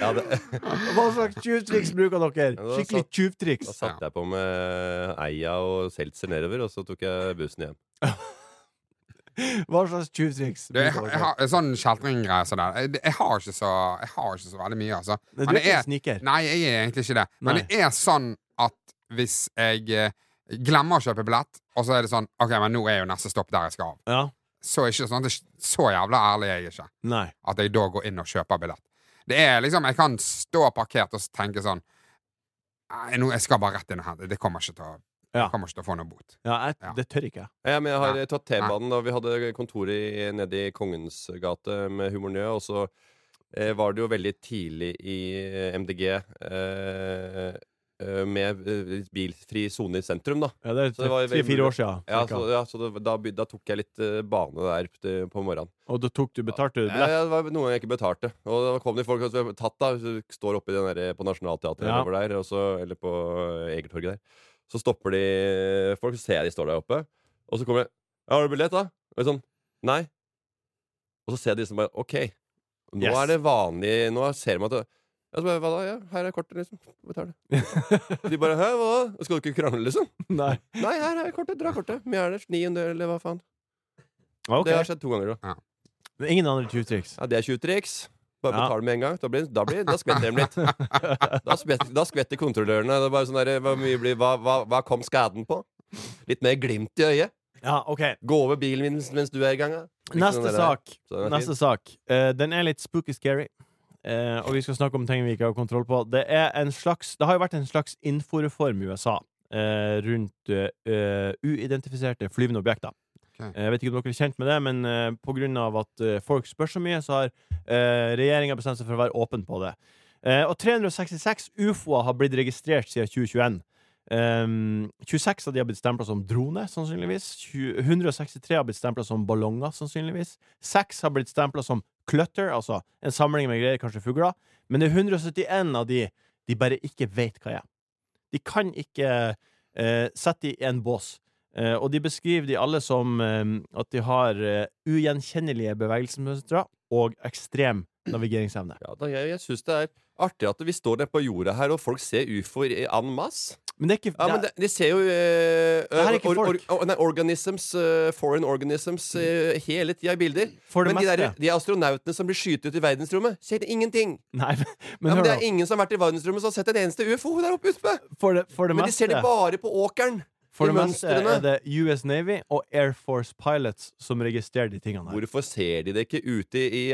Ja, det,
Hva slags tjuvtriks bruker dere?
Ja, da
Skikkelig
satt-
tjuvtriks.
da satte jeg på med Eia og seltzer nedover, og så tok jeg bussen hjem.
Hva slags tjuvtriks
Du, jeg,
bruker
jeg
dere?
har sånn kjeltringgreier sånn der. Jeg, jeg, har ikke så, jeg har ikke så veldig mye, altså.
Nei,
Men
du er
det
ikke
er-
en sniker.
Nei, jeg er egentlig ikke det. Men
Nei.
det er sånn at hvis jeg eh, glemmer å kjøpe billett, og så er det sånn OK, men nå er jo neste stopp der jeg skal av.
Ja.
Så er ikke sånn, det er så jævla ærlig er jeg ikke.
Nei.
At jeg da går inn og kjøper billett. Det er liksom, Jeg kan stå parkert og tenke sånn jeg skal bare rett inn og hente. Det kommer ikke til å
Ja.
Kommer ikke til å få noe bot.
Ja, jeg,
Ja.
det tør ikke jeg.
Ja, men jeg har eh, tatt T-banen da vi hadde kontoret nede i Kongens gate med Humor Nø og så eh, var det jo veldig tidlig i MDG eh, med eh, bilfri sone i sentrum, da.
Ja, det er tre-fire år siden.
Ja, så, ja, så det, da, da tok jeg litt eh, bane der på morgenen.
Og da tok du betalte du billett?
ja, det var noen jeg ikke betalte. Og da kom det folk som tatt da, står oppe den der, på Nationaltheatret
Ja.
eller, der, så, eller på eh, Egertorget der. Så stopper de folk, så ser jeg de står der oppe. Og så kommer ja, 'Har du billett, da?' Og sånn Nei. Og så ser de som bare OK. Nå
Yes.
er det vanlig Nå ser man at det, jeg bare, Hva da? Ja, her er kortet, liksom. Betal det. De bare 'Hæ, hva da? Skal du ikke krangle, liksom?'
Nei.
Nei, her er kortet. Dra kortet. Mye er det? 900, eller hva faen?
Okay.
Det har skjedd to ganger, da.
Men ingen andre tjuvtriks?
Ja, det er tjuvtriks. Bare
Ja.
betal med en gang. Da, blir, da, blir, da skvetter de litt. Da skvetter, da skvetter kontrollørene. Det er bare sånn der, hva, blir, hva, hva, hva kom skaden på? Litt mer glimt i øyet.
Ja, OK.
Gå over bilen min mens du er i gang.
Neste
sånn
sak. Neste sak. Uh, den er litt spooky scary. Eh, og vi skal snakke om ting vi ikke har kontroll på. Det en slags Det har jo vært en slags inforeform i USA eh, rundt eh, uidentifiserte flyvende objekter.
Ok.
Eh, Jeg vet ikke om dere er kjent med det, men eh, på grunn av at eh, folk spør så mye, så har eh, regjeringa bestemt seg for å være åpen på det. Eh, og 366 ufoer har blitt registrert siden 2021. Um, 26 av de har blitt stempla som drone, sannsynligvis. 163 har blitt stempla som ballonger, sannsynligvis. 6 har blitt stempla som clutter, altså en samling med greier, kanskje fugler. Men det er 171 av de de bare ikke vet hva er. De kan ikke uh, sette i en bås. Uh, og de beskriver de alle som uh, at de har eh, ugjenkjennelige bevegelsesmønstre og ekstrem navigeringsevne.
Ja, da, jeg jeg syns det er artig at vi står nede på jorda her, og folk ser ufoer en masse.
Men det er ikke
Ja, men
det
de, ser jo eh,
er ikke
or, or, or, nei, organisms, uh, foreign organisms, uh, hele tida i bilder.
For
men de, der, de astronautene som blir skutt ut i verdensrommet, ser ingenting.
Nei, men,
Ja,
men
men det er ingen som har vært i verdensrommet som har sett en eneste ufo der oppe ute.
For det, for det
Men de ser det bare på åkeren.
for det meste er det US Navy og Air Force pilots som registrerer de tingene her.
Hvorfor ser de det ikke ute i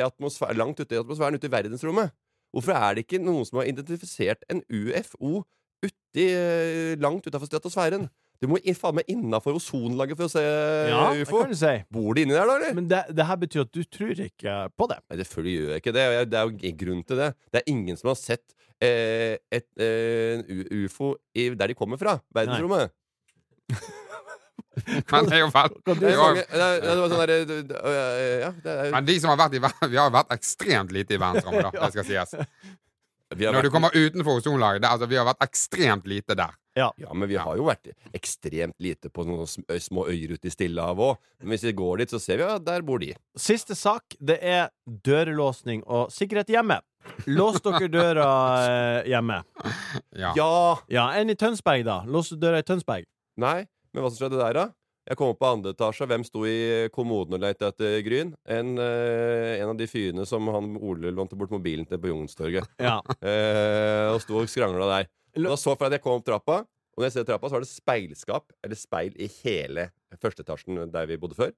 langt ute i atmosfæren, ute i verdensrommet? Hvorfor er det ikke noen som har identifisert en UFO uti, eh, langt utafor stratosfæren? Du må i- faen meg innafor ozonlaget for å se
Ja, det
ufo.
kan du si.
Bor de inni der, da, eller?
Men det, det her betyr at du tror ikke på det.
Nei, selvfølgelig gjør jeg ikke det. Det er jo en grunn til det. Det er ingen som har sett eh, et, eh, en ufo i, der de kommer fra. Verdensrommet.
Men det er jo
Det,
det
det, det var sånn det- det- det er
Men de som har vært i verden Vi har jo vært ekstremt lite i verdensrommet, da. Det skal sies.
Vi har
Når du kommer utenfor ozonlaget, altså, vi har vært ekstremt lite der.
Ja, men vi har jo vært ekstremt lite på noen små øyer ute i Stillehavet òg. Men hvis vi går dit, så ser vi ja, der bor de.
Siste sak, det er dørlåsning og sikkerhet hjemme. Lås dere døra eh, hjemme.
Ja.
Ja!
Ja, enn i Tønsberg, da. Lås du døra i Tønsberg?
Nei, men hva som skjedde der, da? Jeg kom opp på andre etasje, hvem sto i kommoden og lette etter Gryn? En, eh, en av de fyrene som han Ole lånte bort mobilen til på Youngstorget.
Ja.
Eh, og sto og skrangla der. Og da så for at jeg kom opp trappa, og når jeg ser trappa, så var det speilskap, eller speil, i hele førsteetasjen der vi bodde før.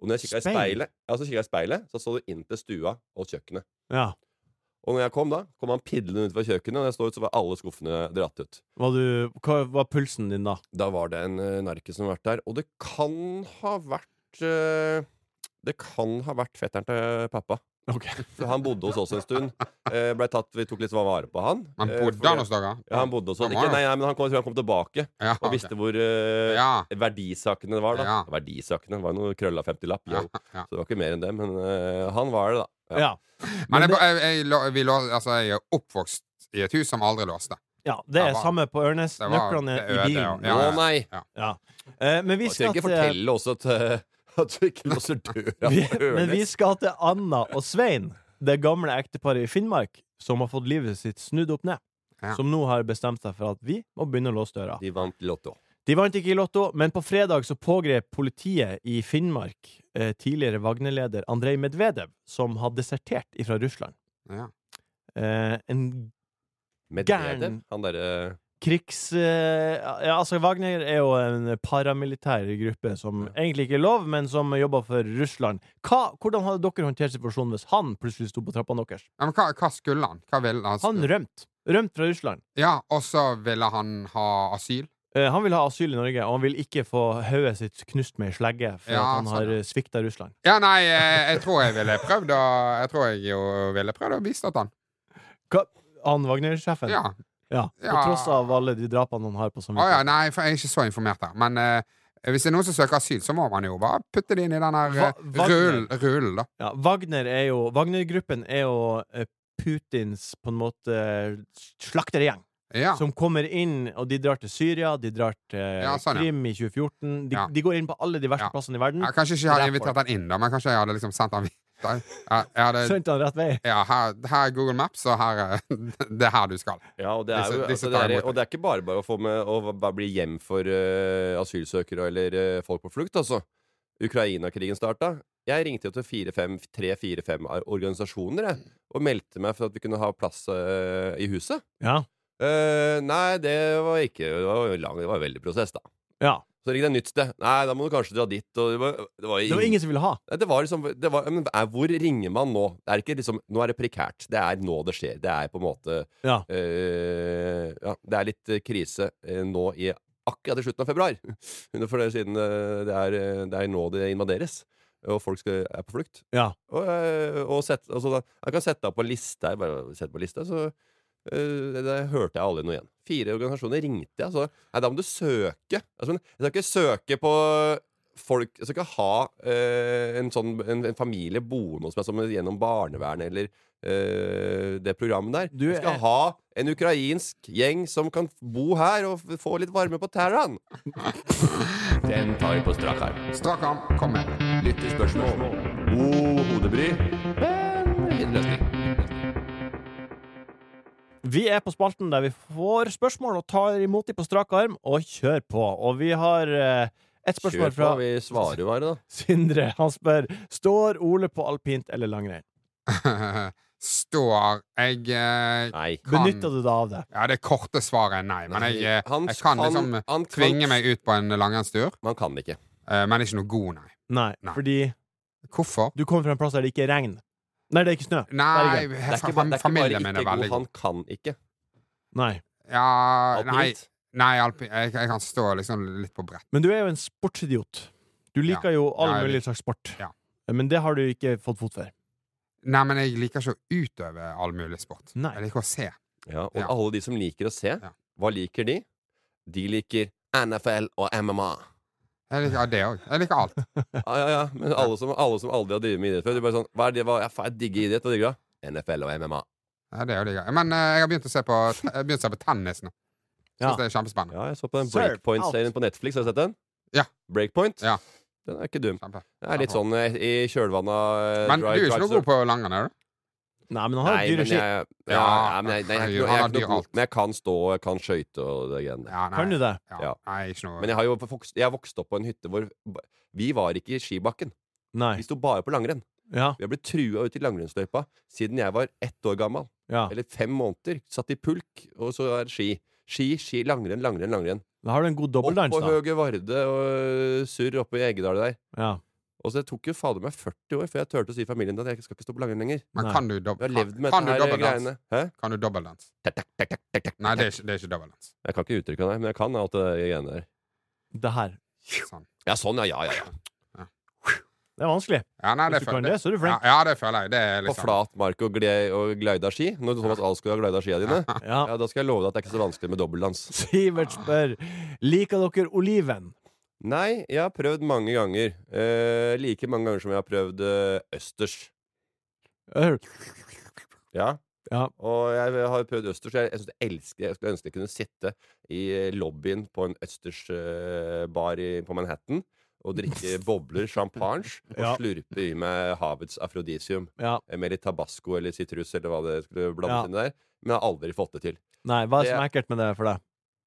Og når jeg kikka i
Speil?
speilet, ja, så kikket jeg i speilet, så så du inn til stua og kjøkkenet.
ja.
Og når jeg kom da, kom han pidlende ut fra kjøkkenet, og jeg står ut, så var alle skuffene dratt ut.
Var du, hva var pulsen din da?
Da var det en uh, narkis som har vært der, og det kan ha vært uh, Det kan ha vært fetteren til pappa.
Ok.
For han bodde hos oss en stund. Eh, ble tatt, vi tok litt vare på han.
Men
Eh,
bodde han hos dere?
Ja, han bodde hos oss.
Han
Ikke, nei, nei, men han kom, jeg tror han kom tilbake
Ja,
og visste hvor eh,
Ja.
verdisakene var. da
Ja.
Verdisakene, Det var noe krølla 50-lapp.
Ja, ja.
Så det var ikke mer enn det. Men eh, han var det, da.
Ja.
Men jeg,
det-
jeg, jeg, jeg, vi lå, altså, jeg er oppvokst i et hus som aldri låste.
ja. Det er
Det var-
samme på Ørnes. Nøklene i bilen.
ja.
Å nei!
Ja. Eh, men vi skal
ikke fortelle også at, eh, at du ikke låser døra på Ørnes.
Men vi skal til Anna og Svein, det gamle ekteparet i Finnmark, som har fått livet sitt snudd opp ned.
Ja.
Som nå har bestemt seg for at vi må begynne å låse døra.
De vant Lotto.
De vant ikke i Lotto, men på fredag så pågrep politiet i Finnmark eh, tidligere Wagner-leder Andrej Medvedev, som har desertert ifra Russland.
Ja.
Eh, en
Medvedev.
Gern...
Han derre
krigs... Eh, ja, altså Wagner er jo en paramilitær gruppe som egentlig ikke er lov, men som jobber for Russland. Hva, hvordan hadde dere håndtert situasjonen hvis han plutselig sto på trappene deres?
Ja, hva, hva skulle han? Hva ville han?
Han rømte. Rømt fra Russland.
Ja, og så ville han ha asyl?
Eh, han vil ha asyl i Norge, og han vil ikke få hodet sitt knust med ei slegge for
Ja,
at han
sånn,
har eh, svikta Russland.
Ja, nei, jeg, jeg tror jeg ville prøvd å Jeg tror jeg jo ville prøvd å bistått han.
Hva? Han Wagner-sjefen?
Ja.
Ja, På
Ja.
tross av alle de drapene han har på
Å ja, nei, for jeg er ikke så informert der. Men eh, hvis det er noen som søker asyl, så må man jo bare putte det inn i den her eh, rullen, da.
Ja, Wagner er jo Wagner-gruppen er jo eh, Putins på en måte slaktergjeng.
Ja.
Som kommer inn, og de drar til Syria, de drar til
Ja, sånn.
Krim i 2014. De, de går inn på alle de verste plassene i verden.
Jeg kanskje ikke
hadde
invitert han inn, da, men kanskje jeg hadde liksom sendt han videre. Ja, det,
Skjønte han rett vei.
ja, her, her er Google Maps, og her er det er her du skal.
Ja, og det er
Disse-
jo
disse
altså, det er, Og det er ikke bare bare å få med å bare bli hjem for uh, asylsøkere eller uh, folk på flukt, altså. Ukraina-krigen starta. Jeg ringte jo til tre-fire-fem organisasjoner jeg, og meldte meg for at vi kunne ha plass uh, i huset.
Ja.
Eh, nei, det var ikke Det var, lang, det var en veldig prosess, da.
ja.
Så ringte jeg nytt sted. Nei, da må du kanskje dra dit. Det, var, det, var
Det var ingen som ville ha.
Det var liksom det var, men Hvor ringer man nå? Det er ikke liksom Nå er det prekært. Det er nå det skjer. Det er på en måte
Ja.
Øh, Ja, det er litt eh, krise øh, nå i akkurat i slutten av februar. For det, siden det er, det er nå det invaderes. Og folk skal, er på flukt.
Ja.
Og, og set, altså, jeg kan sette deg på en liste her. Bare sette på liste, så Eh, det, det hørte jeg aldri noe igjen. Fire organisasjoner ringte jeg. Så nei, da må du søke. Altså, men jeg skal ikke søke på folk Jeg skal ikke ha eh, en sånn en, en familie boende hos meg som gjennom barnevernet eller eh, det programmet der.
Du
jeg skal
er-
ha en ukrainsk gjeng som kan bo her og få litt varme på tærne. Den tar vi på strak arm.
Strak arm, kom med.
Lyttespørsmål. God hodebry. Men løsning.
Vi er på spalten der vi får spørsmål og tar imot dem på strak arm, og kjør på. Og vi har eh, et spørsmål
Kjør på.
fra
Vi svarer jo bare, da.
Sindre. Han spør Står Ole på alpint eller langrenn.
Står Jeg eh,
Nei.
kan
Benytter du deg av det?
Ja, det korte svaret er nei. Men jeg, eh,
Han
jeg kan
kan-
liksom
han kan-
tvinge meg ut på en langrennstur.
Man kan det ikke.
eh, Men ikke noe god, nei.
Nei,
Nei.
fordi
Hvorfor?
du kommer fra en plass der det ikke er regn. Nei, det er ikke snø.
Nei,
Det er ikke, ba- det er ikke bare
er
ikke god,
god.
han kan ikke.
Nei.
Ja, nei, nei alpin, jeg, jeg kan stå liksom litt på brett.
Men du er jo en sportsidiot. Du liker jo all
Ja,
mulig slags sport.
Ja.
Men det har du ikke fått fot for.
Nei, men jeg liker ikke å utøve all mulig sport.
Nei.
Jeg liker å se.
Ja, og
Ja.
alle de som liker å se,
Ja.
hva liker de? De liker NFL og MMA.
Jeg liker ja, det òg. Jeg liker alt.
Ja, ja, ja. Men alle som, alle som aldri har drevet med idrett før, de bare sånn Hva er det, hva, jeg, jeg digger idrett. Hva digger du? NFL og MMA.
Ja, det er jo digg. Men eh, jeg har begynt å se på, jeg har begynt å se på tennis nå. Syns
Ja.
det er kjempespennende.
Ja, jeg så på den
Serve
Breakpoint-serien på Netflix. Har du sett den?
Ja.
Breakpoint?
Ja.
Den er ikke dum.
Kjempe.
Det er litt sånn eh, i kjølvannet av eh,
Men du
Dry
er ikke noe god på langrenn, er du?
Nei, men han har dyre ski.
ja, men jeg, nei, jeg, er ikke noe- jeg er ikke noe god. Men jeg kan stå, jeg kan skøyte og det greiene der.
Ja, nei.
Kan du det?
Ja.
Ja.
Nei, ikke noe
Men jeg har jo vokst, jeg har vokst opp på en hytte hvor Vi var ikke i skibakken.
Nei.
Vi sto bare på langrenn.
Ja.
Vi har blitt trua ut i langrennsløypa siden jeg var ett år gammel.
ja.
Eller fem måneder. Satt i pulk, og så er det ski. Ski, ski, langrenn, langrenn, langrenn.
Da har du en god
Opp
dobbeldans,
på
da.
Høge Varde og surr oppe i Eggedal der.
Ja.
Og så det tok jo fader meg 40 år før jeg turte å si familien at jeg skal ikke stå på langrenn lenger.
Men kan du, dob
Jeg med
kan du dobbeldans? Kan du dobbeldans?
Tak, tak, tak, tak, tak, tak,
Nei, det er ikke, det er ikke dobbeldans.
Jeg kan ikke uttrykke det, men jeg kan alt det greiene der.
Det her.
Sånn.
Ja, sånn, ja. Ja, ja. ja.
Det er vanskelig.
Ja, nei, det
Hvis du kan det, så er du flink.
ja, det føler jeg. Det er
På
liksom
flat mark og, gled, og glida ski. Når Thomas Alsgaard har glida skia dine,
Ja.
ja, da skal jeg love deg at det er ikke så vanskelig med dobbeldans.
Sivert spør Liker dere oliven.
Nei, jeg har prøvd mange ganger. Eh, like mange ganger som jeg har prøvd eh, østers. Ja.
Ja.
Og jeg har prøvd østers. Jeg, jeg, jeg elsker Jeg skulle ønske jeg kunne sitte i eh, lobbyen på en østersbar i, på Manhattan og drikke bobler, champagne og
Ja.
slurpe i meg havets afrodisium.
Ja.
Eh, Med litt tabasco eller sitrus eller hva det skulle blandes
Ja.
inn der. Men jeg har aldri fått det til.
Nei, hva er det som er ekkelt med det for deg?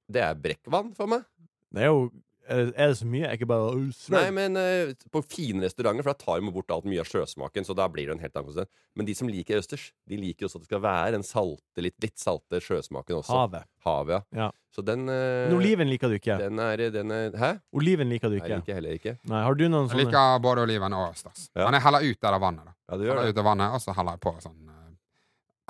Det er brekkvann for meg.
Det er jo Er er det så mye? Er ikke bare øh.
Nei, men uh, på fine restauranter, for da tar de bort alt mye av sjøsmaken. Så da blir det en helt annen konsistens. Men de som liker østers, de liker også at det skal være den salte, litt, litt salte sjøsmaken også.
Havet.
Havet, ja.
Ja.
Så den uh,
Men oliven liker du ikke.
Den er, den er Hæ?
Oliven liker du ikke?
Nei, liker heller ikke.
Nei, Har du noen sånne?
Jeg liker både oliven og østers.
Ja.
Men jeg heller ut det der vannet. da
Ja, du
Heller
det.
ut det vannet, Og så heller jeg på sånn eh,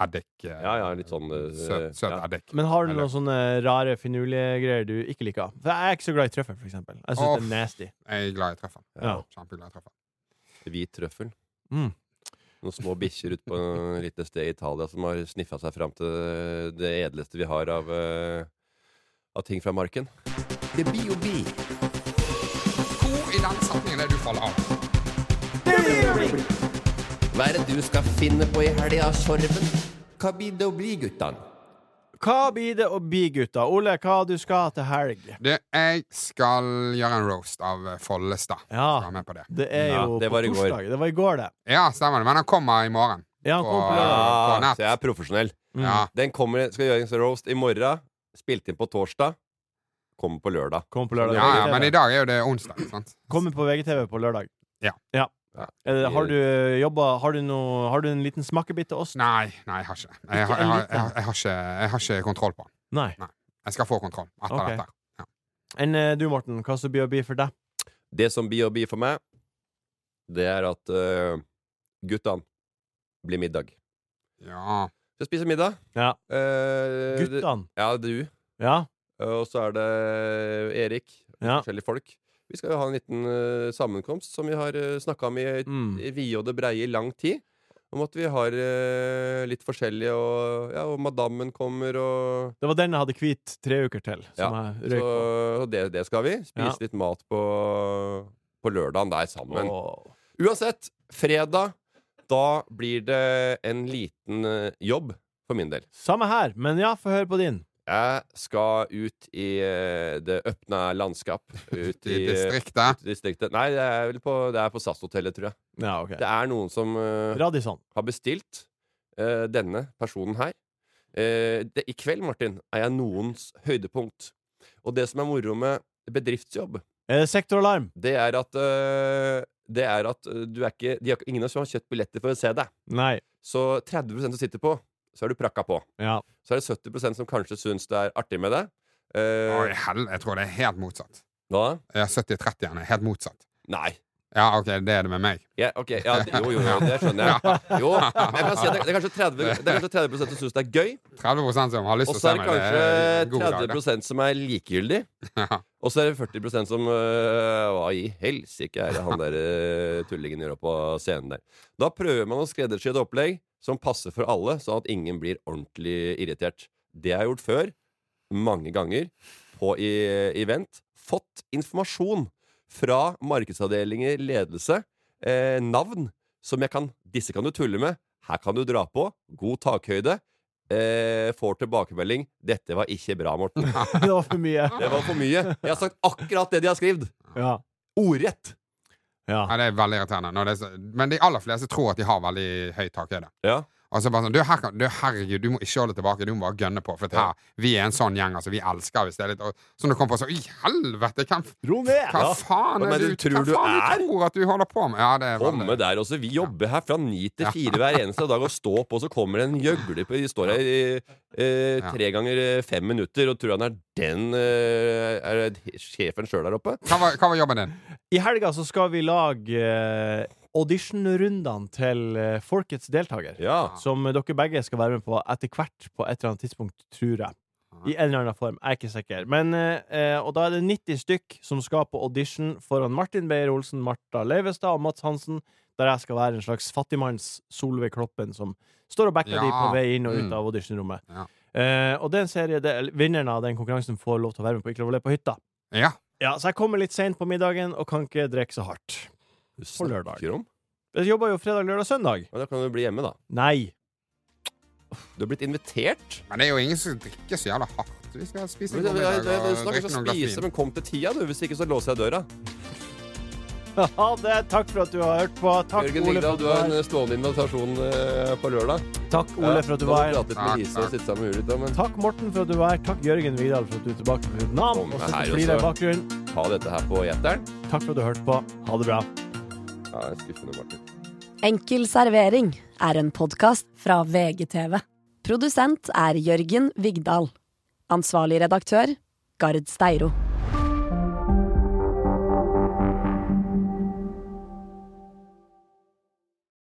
eddik.
Ja, ja, litt sånn eh,
Søt, søt
ja.
eddik.
Men har du noen sånne rare finurlige greier du ikke liker? For jeg er ikke så glad i trøffel, for eksempel. Jeg syns det er nasty.
Jeg er glad i trøffel.
Ja.
Kjempeglad i trøffel.
Hvit trøffel.
Mm.
Noen små bikkjer ute på et lite sted i Italia som har sniffa seg fram til det edleste vi har av, eh, av ting fra marken.
Det blir jo bi.
Hvor i den setningen er det du faller av?
Hva er det du skal finne på i helga, Sorven? Hva blir det å bli, guttene?
Hva blir det å bli, gutta? Ole, hva du skal til helg?
Du, jeg skal gjøre en roast av Follestad.
Ja.
Skal med på det.
Det er
Ja,
jo
det
på torsdag. Det var i går, det.
Ja, stemmer det. Men han kommer i morgen.
Ja, han kommer på
Og- på
Ah,
nett.
så jeg er profesjonell.
Mm.
Ja.
Den kommer, skal gjøre en roast i morgen. Spilt inn på torsdag. Kommer på lørdag.
Kommer på lørdag.
Ja, ja, men i dag er jo det onsdag. sant?
Kommer på VGTV på lørdag.
Ja.
Er det, har du jobba Har du Har du en liten smakebit til oss?
Nei, nei, jeg har ikke. Jeg, har- jeg, har- jeg, har- jeg, ikke jeg har ikke kontroll på den.
Nei.
Jeg skal få kontroll etter
okay.
dette.
Enn eh, du, Morten? Hva som blir å bli for deg?
Det som blir å bli for meg, det er at uh, guttene blir middag.
Ja.
Skal spise middag.
Ja.
Uh,
Guttene?
Ja, du.
Ja?
Og så er det Erik.
Ja.
Forskjellige folk. Vi skal jo ha en liten uh, sammenkomst som vi har uh, snakka om i,
Mm.
i vide og det breie i lang tid. Om at vi har uh, litt forskjellige, og, ja, og madammen kommer, og
Det var den jeg hadde hvit tre uker til.
Ja, Så og det, det skal vi. Spise
Ja.
litt mat på, på lørdagen der sammen.
Oh.
Uansett, fredag, da blir det en liten eh, jobb for min del.
Samme her, men ja, få høre på din.
Jeg skal ut i eh, det åpne landskap. Ut
I
i,
distriktet.
distriktet. Nei, det er vel på, det er på SAS-hotellet, tror jeg.
Ja, okay.
Det er noen som
uh,
har bestilt uh, denne personen her. Uh, det, I kveld, Martin, er jeg noens høydepunkt. Og det som er moro med bedriftsjobb,
sektoralarm?
det er at eh, Det er at eh, du er ikke de har, Ingen av oss har kjøpt billetter for å se deg.
Nei.
Så 30 du sitter på, så er du prakka på.
Ja.
Så er det 70% som kanskje syns det er artig med det. Uh,
Oi, hell, jeg tror det er helt motsatt.
hva?
Ja, 70-30 igjen er helt motsatt.
Nei.
Ja, OK, det er det med meg.
Ja, ok, ja, jo, jo, jo, det skjønner jeg. Jo, jeg kan si at det, det er kanskje 30, det er kanskje 30% som syns det er gøy.
30% som har lyst til å se meg. Og
så
er det kanskje dag, det.
30 som er likegyldig. Og så er det 40% som øh, Hva i helsike er det han der øh, tullingen gjør på scenen der? Da prøver man å skreddersy et opplegg som passer for alle, sånn at ingen blir ordentlig irritert. Det jeg har jeg gjort før. Mange ganger. På i, event. Fått informasjon fra markedsavdelinger, ledelse, eh, navn, som jeg kan Disse kan du tulle med. Her kan du dra på. God takhøyde. Eh, får tilbakemelding. 'Dette var ikke bra, Morten'.
Det var for mye.
Det var for mye. Jeg har sagt akkurat det de har skrevet.
Ja.
Ordrett.
Ja.
Ja, det er veldig irriterende. Når det er så, men de aller fleste tror at de har veldig høy takhøyde.
Ja.
Og så bare sånn, du, her kan, du, herregud, du må ikke holde tilbake, du må bare gønne på. For her, vi er en sånn gjeng, altså. Vi elsker hvis det er litt og, Så når du kommer på sånn I helvete! Hvem,
Ro ned!
hva
Ja.
faen er
du
du,
tror
hva
du
faen
er?
tror at du holder på med? Ja, det er
Komme
veldig
der også. Vi jobber her fra ni til fire hver eneste dag og stå på, og så kommer det en gjøgler på De står her i eh, tre ganger eh, fem minutter og tror han er den eh, Er det sjefen sjøl der oppe?
hva var, hva var jobben din?
I helga så skal vi lage eh, auditionrundene til eh, folkets deltaker.
Ja.
Som dere begge skal være med på etter hvert på et eller annet tidspunkt, tror jeg. I en eller annen form. Jeg er ikke sikker. Men, eh, og da er det 90 stykk som skal på audition foran Martin Beyer-Olsen, Marta Leivestad og Mats Hansen, der jeg skal være en slags fattigmanns Solveig Kloppen som står og backer
Ja.
de på vei inn og ut
Mm.
av auditionrommet.
Ja.
Eh, og en serie det, eller Vinneren av den konkurransen får lov til å være med på Ikke lov å le på hytta.
Ja.
Ja, Så jeg kommer litt seint på middagen og kan ikke drikke så hardt. På lørdag.
snakker om
Jeg jobber jo fredag, lørdag, søndag.
Men Da kan du bli hjemme, da.
Nei.
Du har blitt invitert.
Men det er jo ingen som drikker så jævla hardt. Vi skal spise
Men, jeg, jeg, jeg, snakker
om å
spise, men kom til tida, du. Hvis ikke så låser jeg døra.
Ha det. Takk for at du har hørt på. Takk,
Jørgen
Ole, at
du har en stående invitasjon eh, på lørdag.
Takk, Ole, for at du var her.
Takk,
Lise
takk.
Morten, for at du var her. Takk, Jørgen Vigdal, for at du er tilbake på Vietnam. Og
så
flirer i bakgrunnen.
Ha dette her på gjeteren.
Takk for at du hørte på. Ha det bra.
Ja, det er skuffende, Martin.
Enkel servering er en podkast fra VGTV. Produsent er Jørgen Vigdal. Ansvarlig redaktør, Gard Steiro.